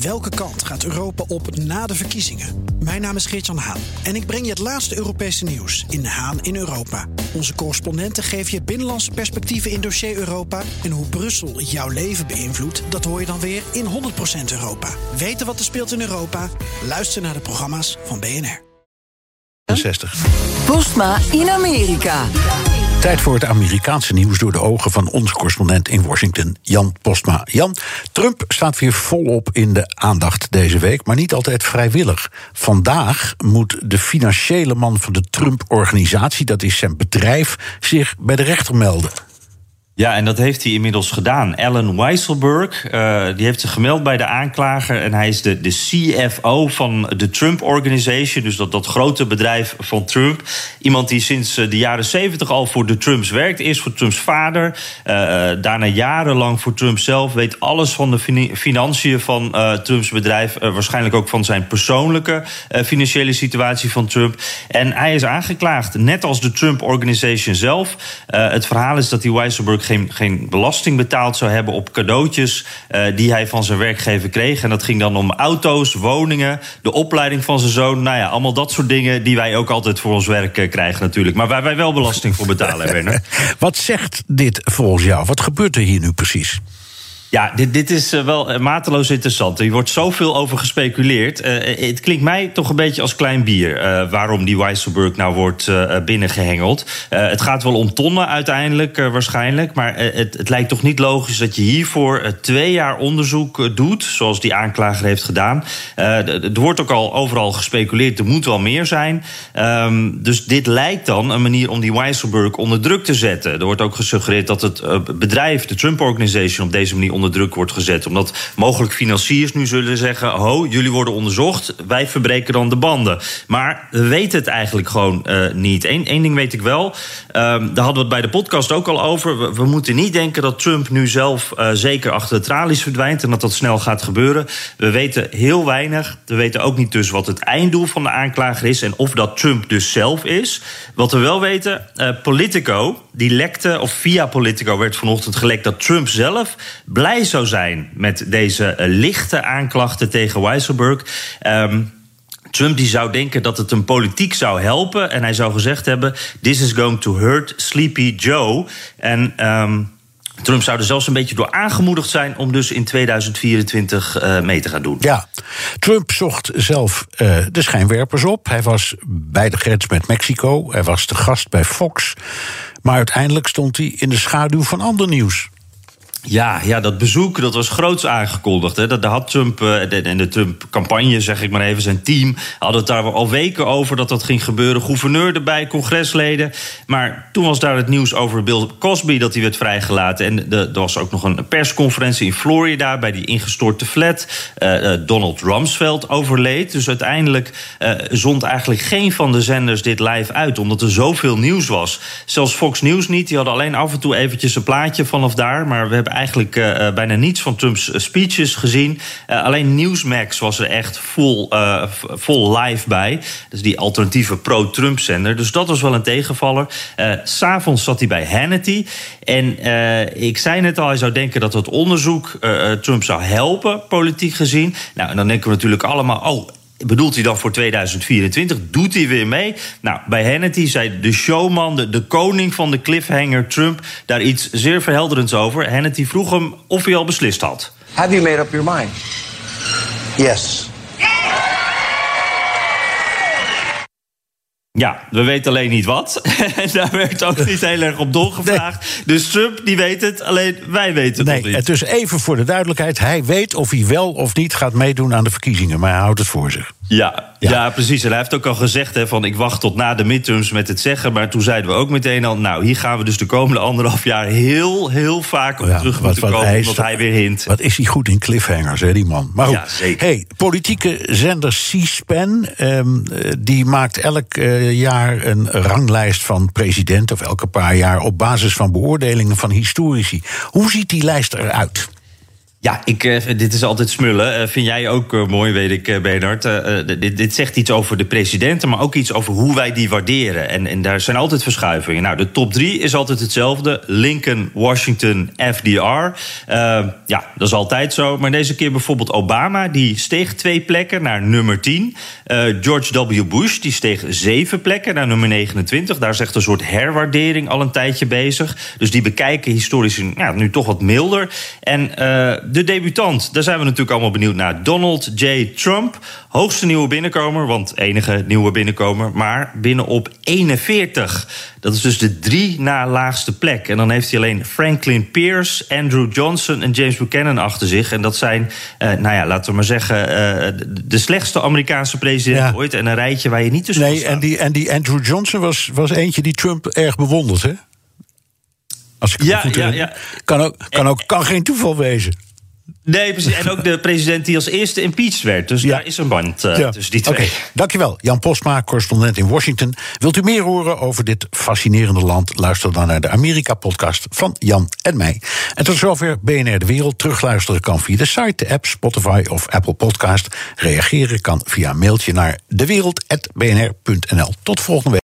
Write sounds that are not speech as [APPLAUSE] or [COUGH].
Welke kant gaat Europa op na de verkiezingen? Mijn naam is Geert-Jan Haan en ik breng je het laatste Europese nieuws in Haan in Europa. Onze correspondenten geven je binnenlandse perspectieven in dossier Europa. En hoe Brussel jouw leven beïnvloedt, dat hoor je dan weer in 100% Europa. Weten wat er speelt in Europa? Luister naar de programma's van BNR. 60. Postma in Amerika. Tijd voor het Amerikaanse nieuws door de ogen van onze correspondent in Washington, Jan Postma. Jan, Trump staat weer volop in de aandacht deze week, maar niet altijd vrijwillig. Vandaag moet de financiële man van de Trump-organisatie, dat is zijn bedrijf, zich bij de rechter melden. Ja, en dat heeft hij inmiddels gedaan. Alan Weisselberg, uh, die heeft zich gemeld bij de aanklager. En hij is de, de CFO van de Trump Organization. Dus dat, dat grote bedrijf van Trump. Iemand die sinds eh, de jaren zeventig al voor de Trumps werkt. Eerst voor Trumps vader. Uh, daarna jarenlang voor Trump zelf. Weet alles van de financiën van Trumps bedrijf. waarschijnlijk ook van zijn persoonlijke financiële situatie van Trump. En hij is aangeklaagd, net als de Trump Organization zelf. het verhaal is dat die Weisselberg geen, geen belasting betaald zou hebben op cadeautjes uh, die hij van zijn werkgever kreeg. En dat ging dan om auto's, woningen, de opleiding van zijn zoon. Nou ja, allemaal dat soort dingen die wij ook altijd voor ons werk uh, krijgen natuurlijk. Maar waar wij wel belasting voor betalen, [LAUGHS] Werner. Wat zegt dit volgens jou? Wat gebeurt er hier nu precies? Ja, dit, dit is eh, wel eh, mateloos interessant. Er wordt zoveel over gespeculeerd. Uh, het klinkt mij toch een beetje als klein bier. Waarom die Weisselberg nou wordt binnengehengeld. het gaat wel om tonnen uiteindelijk, waarschijnlijk. Maar het, het, lijkt toch niet logisch dat je hiervoor twee jaar onderzoek doet. Zoals die aanklager heeft gedaan. er wordt ook al overal gespeculeerd. Er moet wel meer zijn. Um, dus dit lijkt dan een manier om die Weisselberg onder druk te zetten. Er wordt ook gesuggereerd dat het bedrijf, de Trump Organization, op deze manier onder druk wordt gezet. Omdat mogelijk financiers nu zullen zeggen: ho, jullie worden onderzocht, wij verbreken dan de banden. Maar we weten het eigenlijk gewoon uh, niet. Eén ding weet ik wel, uh, daar hadden we het bij de podcast ook al over. We, moeten niet denken dat Trump nu zelf uh, zeker achter de tralies verdwijnt en dat dat snel gaat gebeuren. We weten heel weinig. We weten ook niet dus wat het einddoel van de aanklager is en of dat Trump dus zelf is. Wat we wel weten, Politico, die lekte, of via Politico werd vanochtend gelekt dat Trump zelf zou zijn met deze uh, lichte aanklachten tegen Weisselberg. Um, Trump die zou denken dat het hem politiek zou helpen. En hij zou gezegd hebben: This is going to hurt Sleepy Joe. En. Um, Trump zou er zelfs een beetje door aangemoedigd zijn om dus in 2024 uh, mee te gaan doen. Ja, Trump zocht zelf uh, de schijnwerpers op. Hij was bij de grens met Mexico. Hij was de gast bij Fox. Maar uiteindelijk stond hij in de schaduw van ander nieuws. Ja, ja, dat bezoek dat was groots aangekondigd. Hè. Dat, had Trump en uh, de Trump-campagne, zeg ik maar even, zijn team... hadden het daar al weken over dat dat ging gebeuren. Gouverneur erbij, congresleden. Maar toen was daar het nieuws over Bill Cosby dat hij werd vrijgelaten. En de, er was ook nog een persconferentie in Florida... bij die ingestorte flat. Uh, Donald Rumsfeld overleed. Dus uiteindelijk zond eigenlijk geen van de zenders dit live uit... omdat er zoveel nieuws was. Zelfs Fox News niet. Die hadden alleen af en toe eventjes een plaatje vanaf daar. Maar we hebben eigenlijk uh, bijna niets van Trumps speeches gezien. Uh, alleen Newsmax was er echt vol, vol live bij. Dus die alternatieve pro-Trump-zender. Dus dat was wel een tegenvaller. S'avonds zat hij bij Hannity. En ik zei net al, hij zou denken dat het onderzoek Trump zou helpen, politiek gezien. Nou, en dan denken we natuurlijk allemaal... oh, Bedoelt hij dan voor 2024? Doet hij weer mee? Nou, bij Hannity zei de showman, de, de koning van de cliffhanger Trump, daar iets zeer verhelderends over. Hannity vroeg hem of hij al beslist had. Have you made up your mind? Yes. Ja, we weten alleen niet wat. [LAUGHS] En daar werd ook niet heel erg op doorgevraagd. Nee. Dus Trump, die weet het, alleen wij weten het nee, nog niet. Dus even voor de duidelijkheid. Hij weet of hij wel of niet gaat meedoen aan de verkiezingen. Maar hij houdt het voor zich. Ja, ja. ja, precies. En hij heeft ook al gezegd hè, van ik wacht tot na de midterms met het zeggen. Maar toen zeiden we ook meteen al, nou, hier gaan we dus de komende anderhalf jaar heel, heel vaak op ja, terug wat, moeten komen. Omdat hij weer hint. Wat is hij goed in cliffhangers, hè, die man. Maar goed, ja, zeker. Hey, politieke zender C-SPAN, um, die maakt elk uh, jaar een ranglijst van president, of elke paar jaar, op basis van beoordelingen van historici. Hoe ziet die lijst eruit? Ja, ik, uh, dit is altijd smullen. Uh, vind jij ook uh, mooi, weet ik, Bernard. Dit, dit, zegt iets over de presidenten, maar ook iets over hoe wij die waarderen. En, en daar zijn altijd verschuivingen. Nou, de top drie is altijd hetzelfde. Lincoln, Washington, FDR. ja, dat is altijd zo. Maar deze keer bijvoorbeeld Obama, die steeg twee plekken naar nummer 10. George W. Bush, die steeg zeven plekken naar nummer 29. Daar is echt een soort herwaardering al een tijdje bezig. Dus die bekijken historisch ja, nu toch wat milder. En de debutant, daar zijn we natuurlijk allemaal benieuwd naar. Donald J. Trump, hoogste nieuwe binnenkomer, want enige nieuwe binnenkomer, maar binnen op 41. Dat is dus de drie na laagste plek. En dan heeft hij alleen Franklin Pierce, Andrew Johnson en James Buchanan achter zich. En dat zijn, eh, nou ja, laten we maar zeggen, uh, de slechtste Amerikaanse president ooit. En een rijtje waar je niet tussen Nee, en die, en die Andrew Johnson was, was eentje die Trump erg bewondert, hè? Als ik ja, ja, ja. Kan, ook, kan, ook, kan geen toeval wezen. Nee, precies. En ook de [LAUGHS] president die als eerste impeached werd. Dus daar is een band uh, tussen die twee. Okay. Dankjewel, Jan Postma, correspondent in Washington. Wilt u meer horen over dit fascinerende land? Luister dan naar de Amerika-podcast van Jan en mij. En tot zover BNR De Wereld. Terugluisteren kan via de site, de app, Spotify of Apple Podcast. Reageren kan via een mailtje naar dewereld.bnr.nl. Tot volgende week.